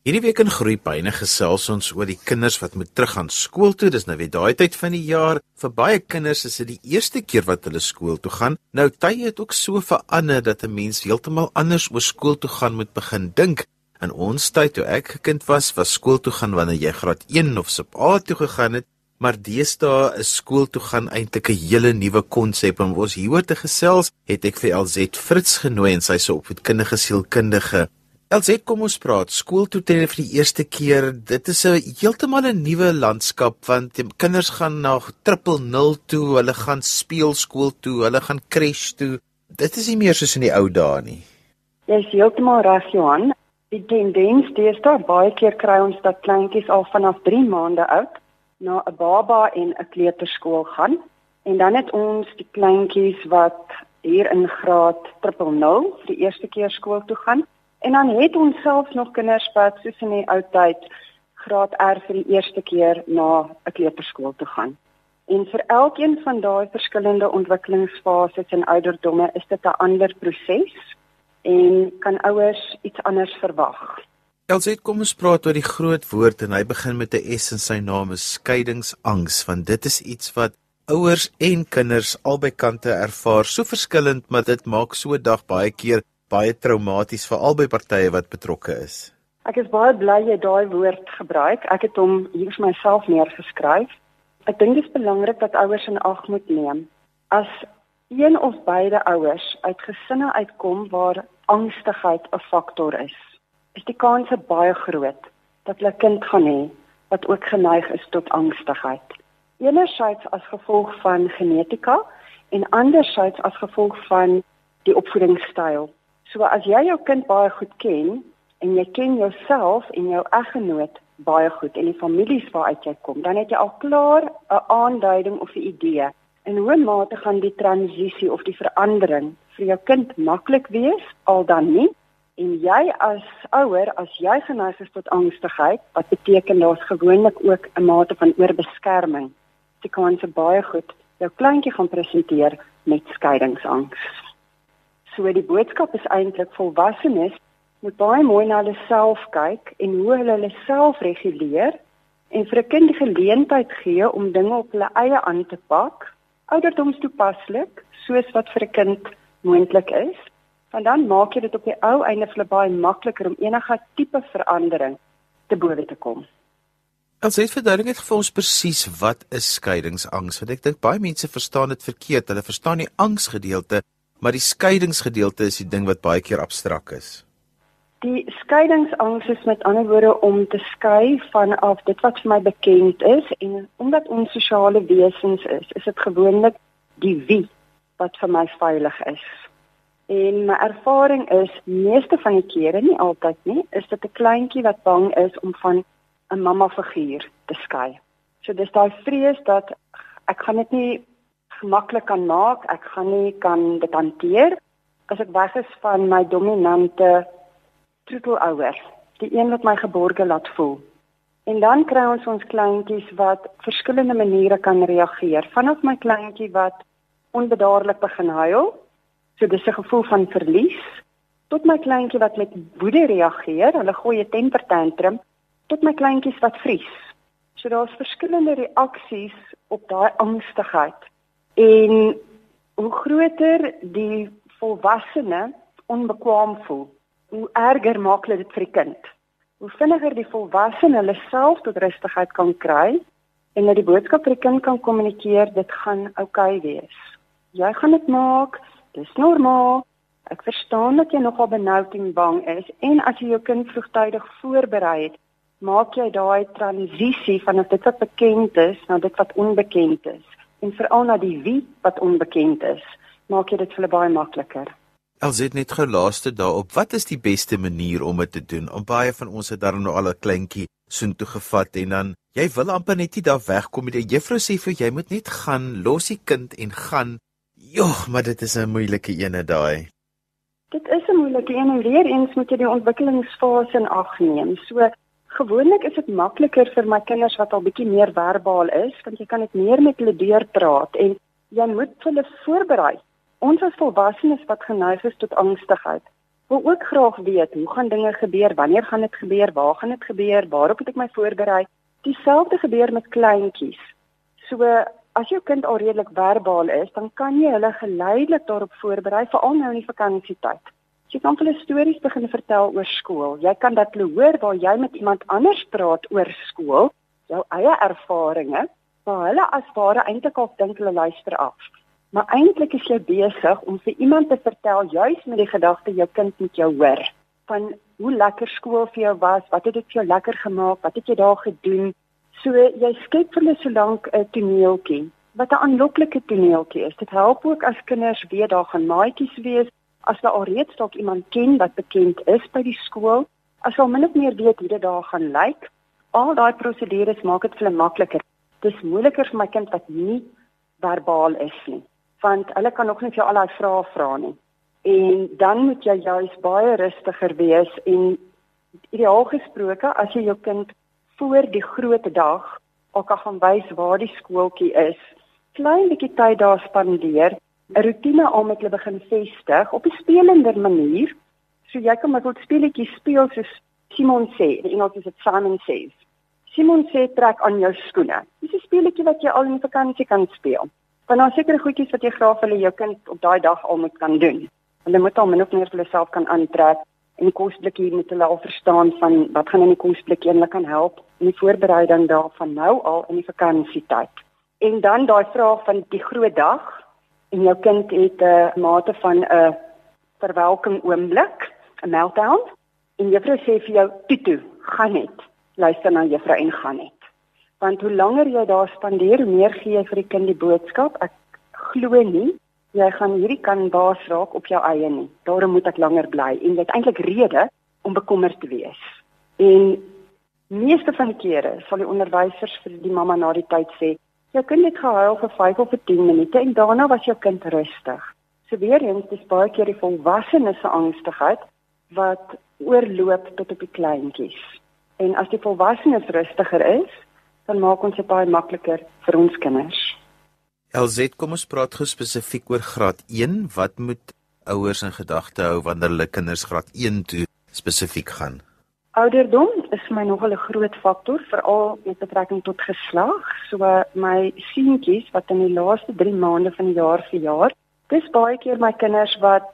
Hierdie week in Groepyne gesels ons oor die kinders wat moet teruggaan skool toe. Dis nou weer daai tyd van die jaar. Vir baie kinders is dit die eerste keer wat hulle skool toe gaan. Nou tye het ook so verander dat 'n mens heeltemal anders oor skool toe gaan moet begin dink. In ons tyd toe ek 'n kind was, was skool toe gaan wanneer jy graad 1 of sub A toe gegaan het. Maar deesdae is skool toe gaan eintlik 'n hele nuwe konsep en ons hieroor te gesels, het ek vir LZ Fritz genooi en sy se opvoedkundige sielkundige Elsie, kom ons praat. Skool toe ten vir die eerste keer. Dit is 'n heeltemal 'n nuwe landskap want die kinders gaan na triple 0 toe, hulle gaan speelskool toe, hulle gaan crash toe. Dit is nie meer soos in die ou dae nie. Dis heeltemal reg, Johan. Die tendens deesdae baie keer kry ons dat kleintjies al vanaf 3 maande oud na 'n baba en 'n kleuterskool gaan en dan het ons die kleintjies wat hier in graad triple 0 vir die eerste keer skool toe gaan. En dan het ons self nog kinders wat soos in die ou tyd graad R vir die eerste keer na 'n kleuterskool toe gaan. En vir elkeen van daai verskillende ontwikkelingsfases en ouderdomme is dit 'n ander proses en kan ouers iets anders verwag. Elsie, kom ons praat oor die groot woord en hy begin met 'n S in sy naam, skeiingsangs, want dit is iets wat ouers en kinders albei kante ervaar, so verskillend, maar dit maak so 'n dag baie keer baie traumaties vir albei partye wat betrokke is. Ek is baie bly jy daai woord gebruik. Ek het hom hier vir myself neergeskryf. Ek dink dit is belangrik dat ouers in ag moet neem as een of beide ouers uit gesinne uitkom waar angstigheid 'n faktor is. Is die kans baie groot dat hulle kind gaan hê wat ook geneig is tot angstigheid. Enerzijds as gevolg van genetika en anderzijds as gevolg van die opvoedingsstyl. So as jy jou kind baie goed ken en jy ken jouself en jou eggenoot baie goed en die families waaruit jy kom, dan het jy al klaar 'n aanduiding of 'n idee in hoe mate gaan die transisie of die verandering vir jou kind maklik wees al dan nie. En jy as ouer, as jy geneig is tot angstigheid, wat beteken daar's gewoonlik ook 'n mate van oorbeskerming. Jy kan se baie goed jou kleintjie gaan presenteer met skeidingsangs. So die boodskap is eintlik volwassenes moet baie mooi na hulle self kyk en hoe hulle hulle self reguleer en vir 'n kind geleentheid gee om dinge op hulle eie aan te pak, ouderdomstoepaslik, soos wat vir 'n kind moontlik is. Want dan maak jy dit op die ou einde vir hulle baie makliker om enige tipe verandering te bowe te kom. Ons het verduidelik vir ons presies wat is skeiingsangs, want ek dink baie mense verstaan dit verkeerd. Hulle verstaan die angsgedeelte maar die skeidingsgedeelte is die ding wat baie keer abstrak is. Die skeidingsangs is met ander woorde om te skei van af dit wat vir my bekend is en omdat ons sosiale wesens is, is dit gewoonlik die wie wat vir my veilig is. En my ervaring is meeste van die kere nie altyd nie, is dit 'n kleintjie wat bang is om van 'n mamma figuur te skei. So dis daai vrees dat ek gaan dit nie gemaklik kan maak. Ek gaan nie kan dit hanteer as ek weg is van my dominante troetelouer, die een wat my geborge laat voel. En dan kry ons ons kleintjies wat verskillende maniere kan reageer. Vanaf my kleintjie wat onbedaarlik begin huil, so dis 'n gevoel van verlies, tot my kleintjie wat met woede reageer, hulle gooi 'n temper tantrum, tot my kleintjies wat vries. So daar's verskillende reaksies op daai angstigheid. En hoe groter die volwassene onbekwaam voel, hoe erger maak dit vir die kind. Hoe vinniger die volwassene hulle self tot rustigheid kan kry en dat die boodskap vir die kind kan kommunikeer, dit gaan oukei okay wees. Jy gaan dit maak, dis normaal. Ek verstaan dat jy nogal benoud en bang is en as jy jou kind vroegtydig voorberei het, maak jy daai transisie van dit wat bekend is na dit wat onbekend is en veral na die wie wat onbekend is, maak dit vir hulle baie makliker. Els het net gelaaste daarop, wat is die beste manier om dit te doen? Om baie van ons het daarom nou al 'n kleintjie soontoe gevat en dan jy wil amper net nie daar wegkom nie. Die juffrou sê vir jy moet net gaan, los die kind en gaan. Jogg, maar dit is 'n moeilike ene daai. Dit is 'n moeilike een en weer eens moet jy die ontwikkelingsfase in ag neem. So Gewoonlik is dit makliker vir my kinders wat al bietjie meer verbaal is, want jy kan dit meer met hulle deurpraat en jy moet hulle voorberei. Ons as volwassenes wat geneig is tot angstigheid, wil ook graag weet hoe gaan dinge gebeur, wanneer gaan dit gebeur, waar gaan dit gebeur, waarop moet ek my voorberei? Dieselfde gebeur met kleintjies. So as jou kind al redelik verbaal is, dan kan jy hulle geleidelik daarop voorberei veral nou in die vakansietyd. Jy kan hulle stories begin vertel oor skool. Jy kan dat hulle hoor waar jy met iemand anders praat oor skool, jou eie ervarings, waar hulle as ware eintlik al dink hulle luister af. Maar eintlik is jy besig om vir iemand te vertel juis met die gedagte jou kind moet jou hoor van hoe lekker skool vir jou was, wat het dit vir jou lekker gemaak, wat het jy daar gedoen? So jy skep vir hulle so lank 'n toneeltjie wat 'n aanloklike toneeltjie is. Dit help ook as kinders weet daar gaan maatjies wees, as hulle alreeds dalk iemand ken wat bekend is by die skool, as hulle min of meer weet hoe dit daar gaan lyk. Al daai prosedures maak dit vir hulle makliker. Dis moeiliker vir my kind wat nie verbaal is nie want hulle kan nog nie vir jou al daai vrae vra nie. En dan moet jy juis baie rustiger wees en ideaal gesproke as jy jou kind voor die groot dag al kan gaan wys waar die skooltjie is, klein bietjie tyd daar spandeer, 'n rotine al met hulle begin vestig op 'n spelender manier. So jy kan met 'n speletjie speel soos Simon sê, die Engels is dit Simon says. Simon sê trek aan jou skoene. Dis 'n speletjie wat jy al in vakansie kan speel. Want daar seker goedjies wat jy graag wil hê jou kind op daai dag al moet kan doen. Hulle moet al min of meer vir hulself kan aantrek en die kosblikkie moet hulle al verstaan van wat gaan in die kosblikkie en hulle kan help in die voorbereiding daarvan nou al in die vakansietyd. En dan daai vraag van die groot dag en jou kind het 'n mate van 'n verwelkom oomblik, 'n meltdown en juffrou sê vir jou tutu, gaan net. Luister na juffrou en gaan net want hoe langer jy daar spandeer, hoe meer gee jy vir die kind die boodskap. Ek glo nie jy gaan hierdie kan baas raak op jou eie nie. Daarom moet ek langer bly en jy het eintlik rede om bekommerd te wees. En meeste van die kere sal die onderwysers vir die mamma na die tyd sê, "Jou kind het gehuil vir 5 of 10 minute en daarna was jou kind rustig." So weer eens, dis baie keer die volwassenes se angstigheid wat oorloop tot op die kleintjies. En as die volwassenes rustiger is, dan maak ons dit baie makliker vir ons kinders. LZ, kom ons praat gou spesifiek oor graad 1. Wat moet ouers in gedagte hou wanneer hulle kinders graad 1 toe spesifiek gaan? Ouderdom is my nog 'n groot faktor veral met betrekking tot geslag. So my seentjies wat in die laaste 3 maande van die jaar verjaar, dis baie keer my kinders wat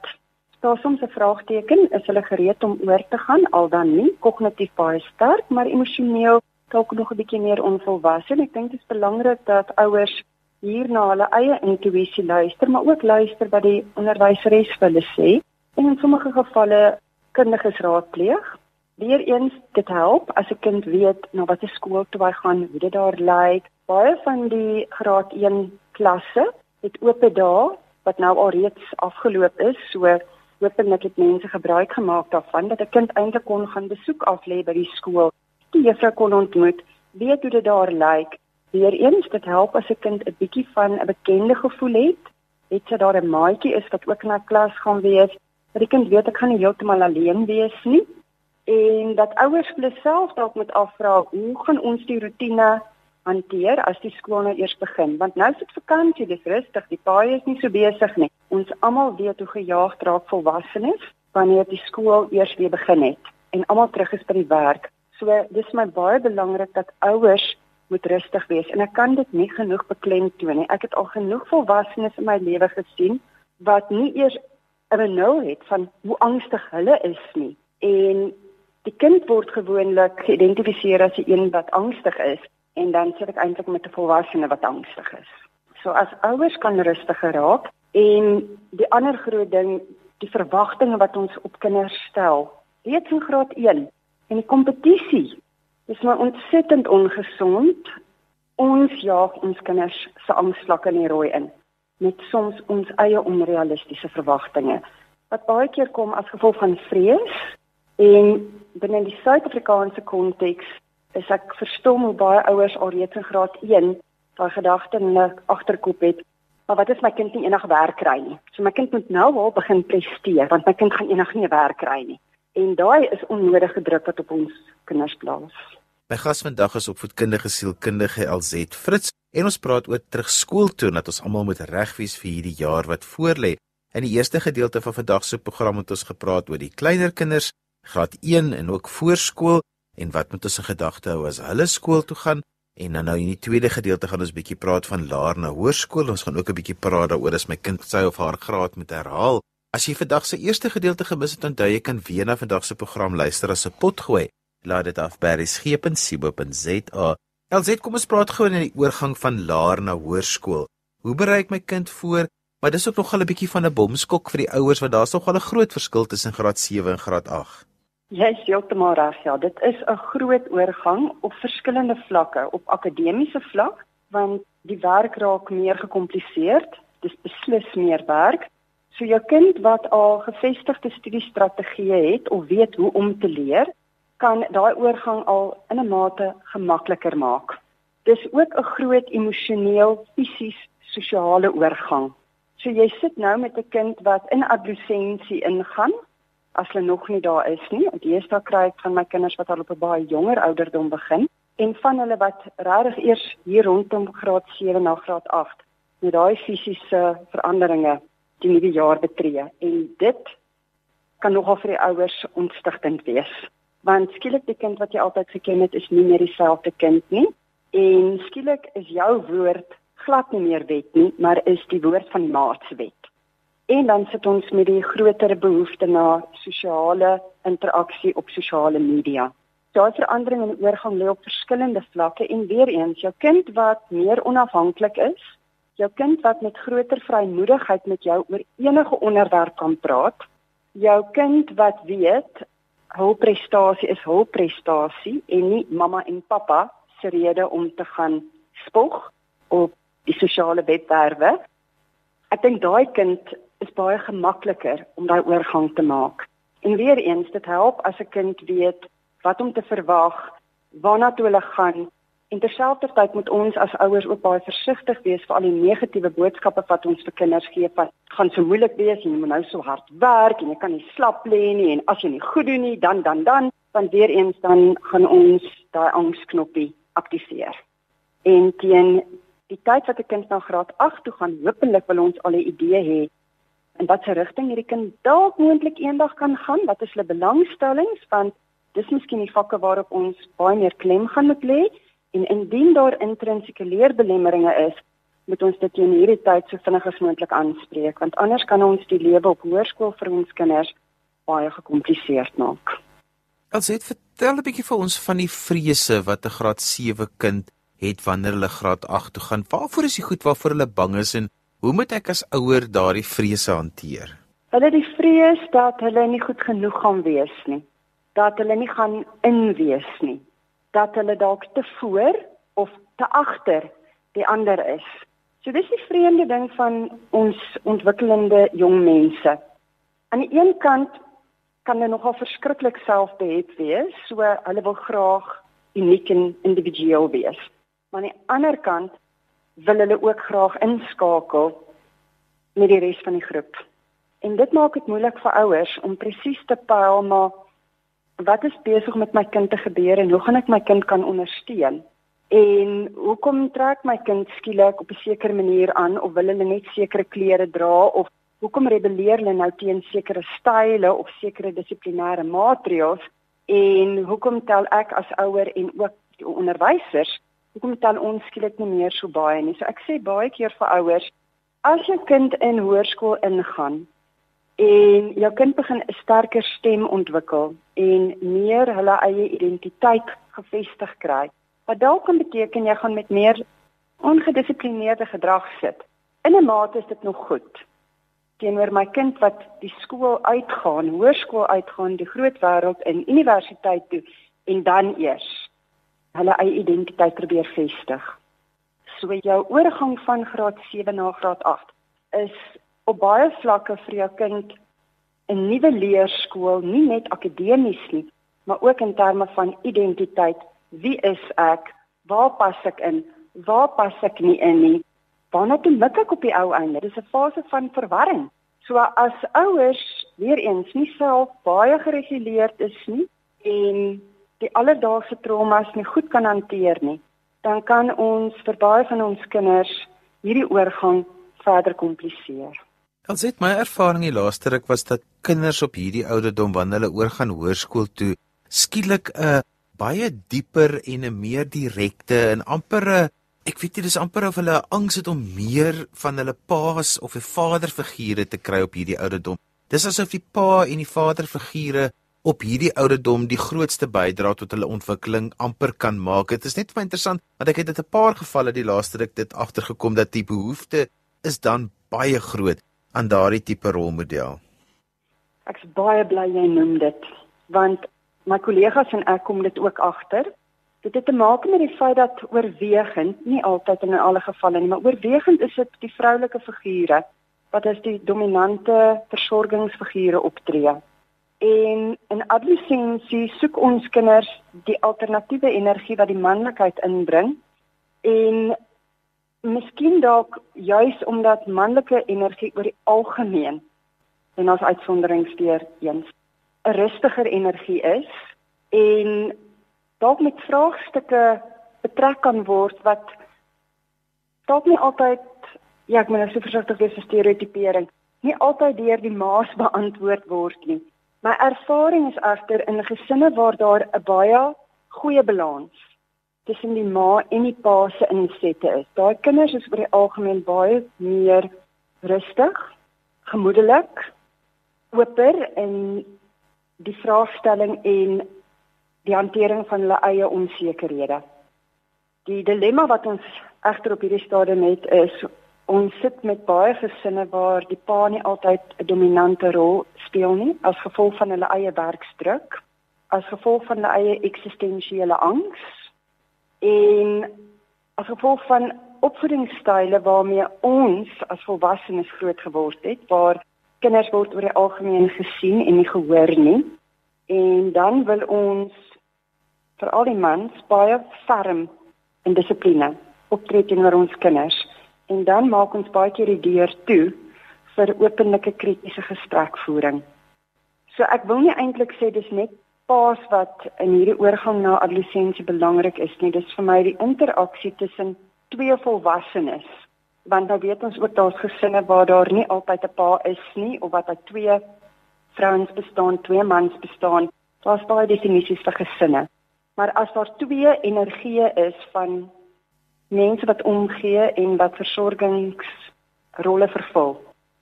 daar soms 'n vraagteken, is hulle gereed om oor te gaan al dan nie kognitief baie sterk, maar emosioneel dalk nog 'n bietjie meer onvolwasse en ek dink dit is belangrik dat ouers hier na hulle eie intuïsie luister, maar ook luister wat die onderwyseres vir hulle sê en in sommige gevalle kundiges raadpleeg. Weereens dit help as 'n kind weet na watter skool toe hy gaan, hoe dit daar lyk. Baie van die graad 1 klasse het oop dae wat nou al reeds afgeloop is, so hopelik het mense gebruik gemaak daarvan dat 'n kind eintlik kon gaan besoek af lê by die skool die juffrou kon ontmoet, weet hoe dit daar lyk. Weereens dit help as 'n kind 'n bietjie van 'n bekende gevoel het. Het sy daar 'n maatjie is wat ook na klas gaan wees, dat die kind weet ek gaan nie heeltemal alleen wees nie. En dat ouers hulle self dalk moet afvra, hoe gaan ons die rotine hanteer as die skool nou eers begin? Want nou is dit vakansie, dis rustig, die paai is nie so besig nie. Ons almal weet hoe gejaag raak volwassenes wanneer die skool eers weer begin het en almal terug is by die werk. So dis my baie belangrik dat ouers moet rustig wees en ek kan dit nie genoeg beklemtoon nie. Ek het al genoeg volwassenes in my lewe gesien wat nie eers 'n benul het van hoe angstig hulle is nie. En die kind word gewoonlik geïdentifiseer as 'n een wat angstig is en dan sit ek eintlik met 'n volwassene wat angstig is. So as ouers kan rustiger raak en die ander groot ding, die verwagtinge wat ons op kinders stel. Reeds in graad 1 En die kompetisie is maar ontsettend ongesond. Ons jaag ons kinders se angsvlakke in die rooi in met soms ons eie onrealistiese verwagtinge wat baie keer kom as gevolg van vrees en binne die Suid-Afrikaanse konteks is ek verstom hoe baie ouers alreeds in graad 1 daai gedagte in hulle agterkop het maar wat as my kind nie eendag werk kry nie so my kind moet nou al begin presteer want my kind gaan eendag nie 'n werk kry nie en daai is onnodige druk wat op ons kinders plaas. My gas vandag is opvoedkundige sielkundige LZ Fritz en ons praat oor terug skool toe dat ons almal moet reg wees vir hierdie jaar wat voorlê. In die eerste gedeelte van vandag se program het ons gepraat oor die kleiner kinders, graad 1 en ook voorskool en wat moet ons in gedagte hou as hulle skool toe gaan? En dan nou in die tweede gedeelte gaan ons bietjie praat van laer na hoërskool. Ons gaan ook 'n bietjie praat daaroor as my kind sy of haar graad moet herhaal. As jy vandag se eerste gedeelte gemis het, onthou jy kan weer na vandag se program luister as 'n pot gooi. Laat dit af by resgep.co.za. Elzet, kom ons praat gou in die oorgang van laer na hoërskool. Hoe berei ek my kind voor? Maar dis ook nog 'n bietjie van 'n bomskok vir die ouers want daar's nog 'n groot verskil tussen graad 7 en graad 8. Jy is heeltemal reg, ja. Dit is 'n groot oorgang op verskillende vlakke, op akademiese vlak, want die werk raak meer gekompliseerd. Dis beslis meer werk. So jou kind wat al gevestigde studiestrategieë het of weet hoe om te leer, kan daai oorgang al in 'n mate gemakliker maak. Dis ook 'n groot emosioneel, fisies, sosiale oorgang. So jy sit nou met 'n kind wat in adolessensie ingaan as hulle nog nie daar is nie. Deesdae kry ek van my kinders wat al op 'n baie jonger ouderdom begin en van hulle wat regtig eers hier rondom graad 7 na graad 8 met daai fisiese veranderinge die nuwe jaar betree. En dit kan nogal vir die ouers ontstigtend wees. Want skielik die kind wat jy altyd geken het is nie meer dieselfde kind nie en skielik is jou woord glad nie meer wet nie, maar is die woord van die maatswet. En dan sit ons met die groter behoefte na sosiale interaksie op sosiale media. Daai verandering in oorgang lê op verskillende vlakke en weer eens jou kind wat meer onafhanklik is, jou kind wat met groter vrymoedigheid met jou oor enige onderwerp kan praat, jou kind wat weet hul prestasie is hul prestasie en nie mamma en pappa se rede om te gaan spog op die sosiale webwerwe. Ek dink daai kind is baie gemakliker om daai oorgang te maak. En weer eens, dit help as 'n kind weet wat om te verwag, waarna toe hulle gaan. En terselfdertyd moet ons as ouers ook baie versigtig wees vir al die negatiewe boodskappe wat ons vir kinders gee van gaan so moeilik wees en jy moet nou so hard werk en jy kan nie slap lê nie en as jy nie goed doen nie, dan dan dan, dan weer eens dan gaan ons daai angsknoppie aktiveer. En teen die tyd wat 'n kind na graad 8 toe gaan, hopelik wil ons al 'n idee hê in watter rigting hierdie kind dalk moontlik eendag kan gaan, wat is hulle belangstellings want dis miskien die vakke waarop ons baie meer klem gaan moet lê en indien daar intrinsieke leerbelemmeringe is, moet ons dit in hierdie tyd so vinnig as moontlik aanspreek want anders kan ons die lewe op hoërskool vir ons kinders baie gekompliseerd maak. Als jy vertel 'n bietjie vir ons van die vrese wat 'n graad 7 kind het wanneer hulle graad 8 toe gaan. Waarvoor is die goed waarvoor hulle bang is en Hoe moet ek as ouer daardie vrese hanteer? Hulle die vrees dat hulle nie goed genoeg gaan wees nie. Dat hulle nie gaan inwees nie. Dat hulle dalk te voor of te agter die ander is. So dis die vreemde ding van ons ontwikkelende jong mense. Aan die een kant kan hulle nogal verskriklik selfbeheer wees, so hulle wil graag uniek en individueel wees. Maar aan die ander kant wil hulle ook graag inskakel met die res van die groep. En dit maak dit moeilik vir ouers om presies te pyl maar wat is besig met my kind te gebeur en hoe gaan ek my kind kan ondersteun? En hoekom trek my kind skielik op 'n sekere manier aan of wil hulle net sekere klere dra of hoekom rebelleer hulle nou teen sekere style of sekere dissiplinêre maatreëls en hoekom tel ek as ouer en ook onderwysers hoekom tel ons skielik nie meer so baie nie. So ek sê baie keer vir ouers, as jou kind in hoërskool ingaan en jou kind begin 'n sterker stem ontwikkel en meer hulle eie identiteit gevestig kry, wat dalk kan beteken jy gaan met meer ongedissiplineerde gedrag sit. In 'n mate is dit nog goed. Teenoor my kind wat die skool uitgaan, hoërskool uitgaan, die groot wêreld in universiteit toe en dan eers hulle eie identiteit probeer vestig. So jou oorgang van graad 7 na graad 8 is op baie vlakke vir jou kind 'n nuwe leerskool, nie net akademies nie, maar ook in terme van identiteit. Wie is ek? Waar pas ek in? Waar pas ek nie in nie? Waarna toe mik ek op die ou einde? Dis 'n fase van verwarring. So as ouers weer eens nie self baie gereguleerd is nie en die alledaagse traumas nie goed kan hanteer nie, dan kan ons vir baie van ons kinders hierdie oorgang verder kompliseer. Ons het my ervaring die laaste ruk was dat kinders op hierdie ouderdom wanneer hulle oorgaan hoërskool toe skielik 'n baie dieper en 'n meer direkte en amper 'n ek weet nie dis amper of hulle angs het om meer van hulle paas of 'n vaderfigure te kry op hierdie ouderdom. Dis asof die pa en die vaderfigure op hierdie ouderdom die grootste bydra tot hulle ontwikkeling amper kan maak. Dit is net baie interessant want ek het dit 'n paar gevalle die laaste ruk dit agtergekom dat die behoefte is dan baie groot aan daardie tipe rolmodel. Ek's baie bly jy noem dit want my kollegas en ek kom dit ook agter. Dit het te maak met die feit dat oorwegend, nie altyd in alle gevalle nie, maar oorwegend is dit die vroulike figure wat as die dominante versorgingsfigure optree. En in adolessensie soek ons kinders die alternatiewe energie wat die manlikheid inbring en miskien dalk juis omdat manlike energie oor die algemeen en as uitsonderings weer eens 'n rustiger energie is en dalk met vraagstukke betrek kan word wat dalk nie altyd ja, ek moet nou so versigtig wees vir stereotipering, nie altyd deur die maas beantwoord word nie. My ervaring is egter in gesinne waar daar 'n baie goeie balans tussen die ma en die pa se insette is. Daai kinders is oor die algemeen baie meer rustig, gemoedelik, oper en die vraagstelling en die hantering van hulle eie onsekerhede. Die dilemma wat ons egter op hierdie stadium het is ons sit met baie gesinne waar die pa nie altyd 'n dominante rol speel nie as gevolg van hulle eie werksdruk, as gevolg van hulle eie eksistensiële angs en as gevolg van opvoedingsstyle waarmee ons as volwassenes groot geword het waar kinders word oor die algemeen gesien en nie gehoor nie. En dan wil ons veral die mans baie ferm en dissipline optree teenoor ons kinders. En dan maak ons baie keer die deur toe vir openlike kritiese gesprekvoering. So ek wil nie eintlik sê dis net paas wat in hierdie oorgang na adolessensie belangrik is nie. Dis vir my die interaksie tussen twee volwassenes want nou weet ons ook daar's gesinne waar daar nie altyd 'n pa is nie of wat uit twee vrouens bestaan, twee mans bestaan. Daar's baie definisies vir gesinne. Maar as daar twee energieë is van mense wat omgee en wat versorgingsrolle vervul,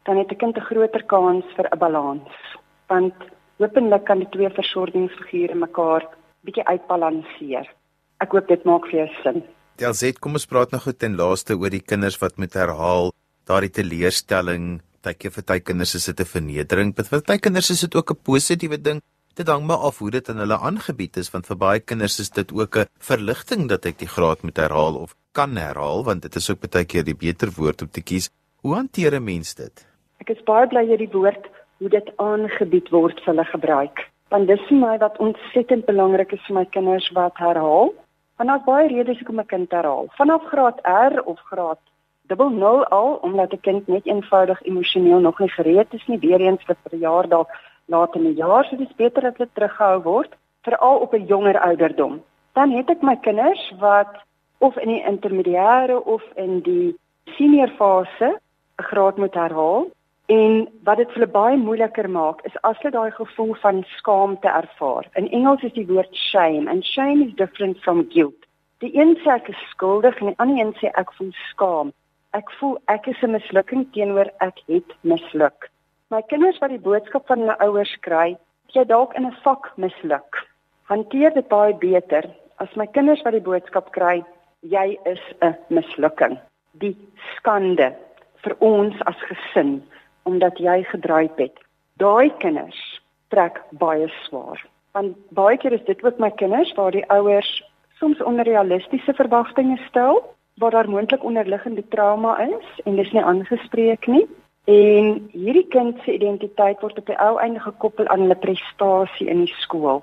dan het 'n kind 'n groter kans vir 'n balans. Want hopelik kan die twee versorgingsfigure mekaar bietjie uitbalanseer. Ek hoop dit maak vir jou sin. Elzet, kom ons praat nog ten laaste oor die kinders wat met herhaal daardie teleurstelling, tydjie vir tyd kinders is dit 'n vernedering, maar vir baie kinders is dit ook 'n positiewe ding. Dit hang maar af hoe dit aan hulle aangebied is, want vir baie kinders is dit ook 'n verligting dat ek die graad moet herhaal of kan herhaal, want dit is ook baie keer die beter woord om te kies. Hoe hanteer 'n mens dit? Ek is baie bly jy die woord hoe dit aangebied word vir hulle gebruik. Want dis vir my wat ontsettend belangrik is vir my kinders wat herhaal Vanaf baie redes hoekom 'n kind herhaal. Vanaf graad R of graad dubbel 0 al omdat 'n kind net eenvoudig emosioneel nog nie gereed is nie, weer eens vir verjaardag laat in die jaar, so dis beter dat hulle teruggehou word, veral op 'n jonger ouderdom. Dan het ek my kinders wat of in die intermediêre of in die senior fase 'n graad moet herhaal En wat dit vir hulle baie moeiliker maak, is as hulle daai gevoel van skaamte ervaar. In Engels is die woord shame and shame is different from guilt. Die een sê ek is skuldig en die ander een sê ek voel skaam. Ek voel ek is 'n mislukking teenoor ek het misluk. My kinders wat die boodskap van hulle ouers kry, jy dalk in 'n vak misluk. Hanteer dit baie beter as my kinders wat die boodskap kry, jy is 'n mislukking. Die skande vir ons as gesin omdat jy gedryf het. Daai kinders trek baie swaar. Want baie keer is dit ook my kinders waar die ouers soms onrealistiese verwagtinge stel, waar daar moontlik onderliggende trauma is en dis nie aangespreek nie. En hierdie kind se identiteit word op die ou einde gekoppel aan hulle prestasie in die skool.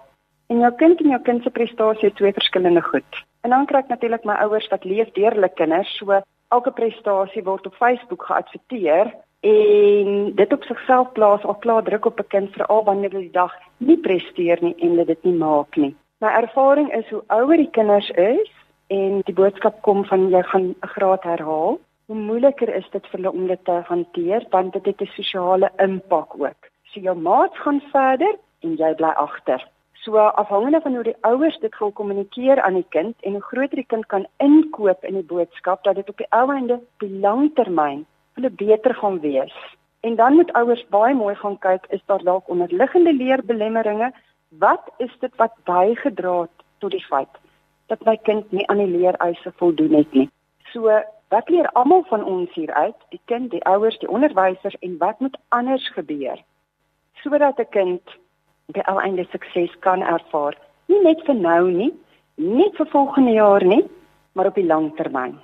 En jou kind en jou kind se prestasie is twee verskillende goed. En dan kry ek natuurlik my ouers wat leef deur hulle kinders, so elke prestasie word op Facebook geadverteer en dit op sigself plaas al klaar druk op 'n kind veral wanneer hulle die dag nie presteer nie en hulle dit nie maak nie. My ervaring is hoe ouer die kinders is en die boodskap kom van jy gaan 'n graad herhaal, hoe moeiliker is dit vir hulle om dit te hanteer want dit het 'n sosiale impak ook. So jou maats gaan verder en jy bly agter. So afhangende van hoe die ouers dit gaan kommunikeer aan die kind en hoe groter die kind kan inkoop in die boodskap dat dit op die ou einde op die langtermyn hulle beter gaan wees. En dan moet ouers baie mooi gaan kyk is daar dalk onderliggende leerbelemmeringe? Wat is dit wat bygedra het tot die feit dat my kind nie aan die leereise voldoen het nie? So Wat leer almal van ons hier uit? Die kind, die ouers, die onderwysers en wat moet anders gebeur sodat 'n kind al einde sukses kan ervaar? Nie net vir nou nie, nie vir volgende jaar nie, maar op die lang termyn.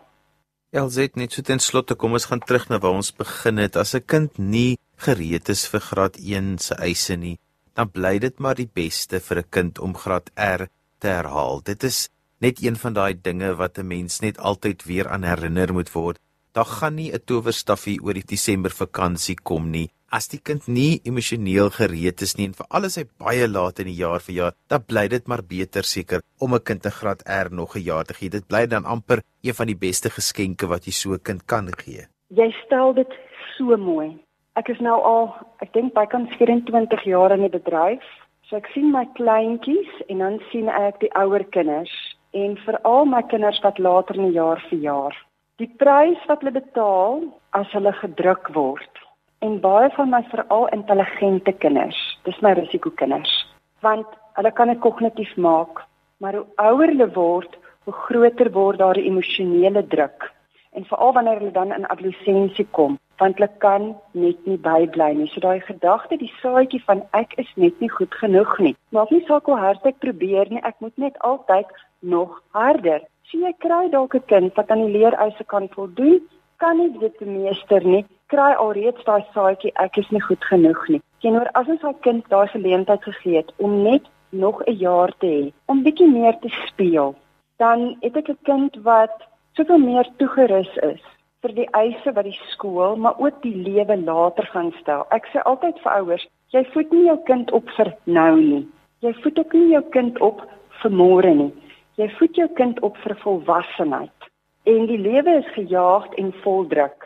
Elzet net so ten slotte kom ons gaan terug na waar ons begin het. As 'n kind nie gereed is vir graad 1 se eise nie, dan bly dit maar die beste vir 'n kind om graad R te herhaal. Dit is net een van daai dinge wat 'n mens net altyd weer aan herinner moet word. Daar gaan nie 'n towerstafie oor die Desember vakansie kom nie. As die kind nie emosioneel gereed is nie en veral as hy baie laat in die jaar verjaar, dan bly dit maar beter seker om 'n kind te graad R nog 'n jaar te gee. Dit bly dan amper een van die beste geskenke wat jy so 'n kind kan gee. Jy stel dit so mooi. Ek is nou al, ek dink bykans 24 jaar in die bedryf. So ek sien my kleintjies en dan sien ek die ouer kinders en veral my kinders wat later in die jaar verjaar. Die prys wat hulle betaal as hulle gedruk word en baie van my veral intelligente kinders, dis my risikokinders, want hulle kan dit kognitief maak, maar hoe ouer hulle word, hoe groter word daar die emosionele druk en veral wanneer hulle dan in adolessensie kom want hulle kan net nie bybly nie. So daai gedagte, die saadjie van ek is net nie goed genoeg nie. Maak nie saak hoe hard ek probeer nie, ek moet net altyd nog harder. Sien jy kry dalk 'n kind wat aan die leereise kan voldoen, kan nie dit meester nie. Kry alreeds daai saadjie ek is nie goed genoeg nie. Teenoor as ons daai kind daai geleentheid gegee het om net nog 'n jaar te hê, om bietjie meer te speel, dan het ek 'n kind wat soveel meer toegerus is vir die eise wat die skool, maar ook die lewe later gaan stel. Ek sê altyd vir ouers, jy voed nie jou kind op vir nou nie. Jy voed ook nie jou kind op vir môre nie. Jy voed jou kind op vir volwassenheid. En die lewe is gejaagd en vol druk.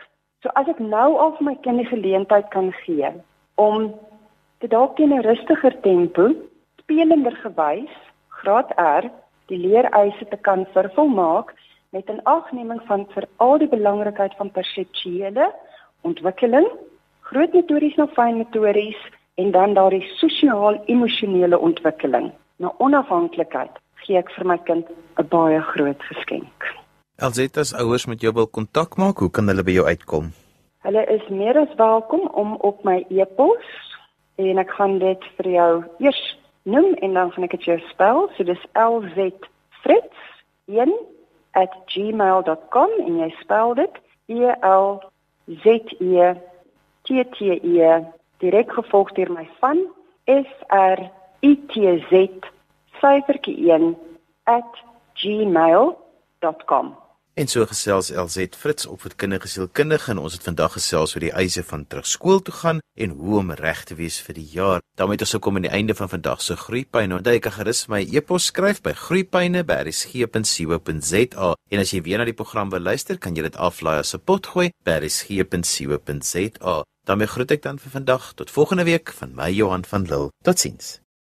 So as ek nou al vir my kind die geleentheid kan gee om te dalk in 'n rustiger tempo, spelender gewys, graad R, die leereise te kan vervul maak met 'n agneming van veral die belangrikheid van perseptuele ontwikkeling, groot motories na fyn motories en dan daardie sosiaal-emosionele ontwikkeling. Na onafhanklikheid gee ek vir my kind 'n baie groot geskenk. Alzetas ouers met jou wil kontak maak, hoe kan hulle by jou uitkom? Hulle is meer as welkom om op my e-pos en ek gaan dit vir jou eers noem en dan gaan ek dit jou spel. So dis L Z Fritz 1 @gmail.com en jy spel dit E L Z E T T E direk gevolg deur my van F R I T Z syfertjie 1 @gmail.com En so gesels LZ Fritz op vir kindergesielkundige en ons het vandag gesels oor die eise van terug skool toe gaan en hoe om reg te wees vir die jaar. daarmee het ons gekom aan die einde van vandag se groeipyne. Onthou jy kan gerus my e-pos skryf by groeipyne@rsg.co.za en as jy weer na die program wil luister, kan jy dit aflaai as 'n potgooi by rsg.co.za. daarmee groet ek dan vir vandag tot volgende week van my Johan van Lille. Totsiens.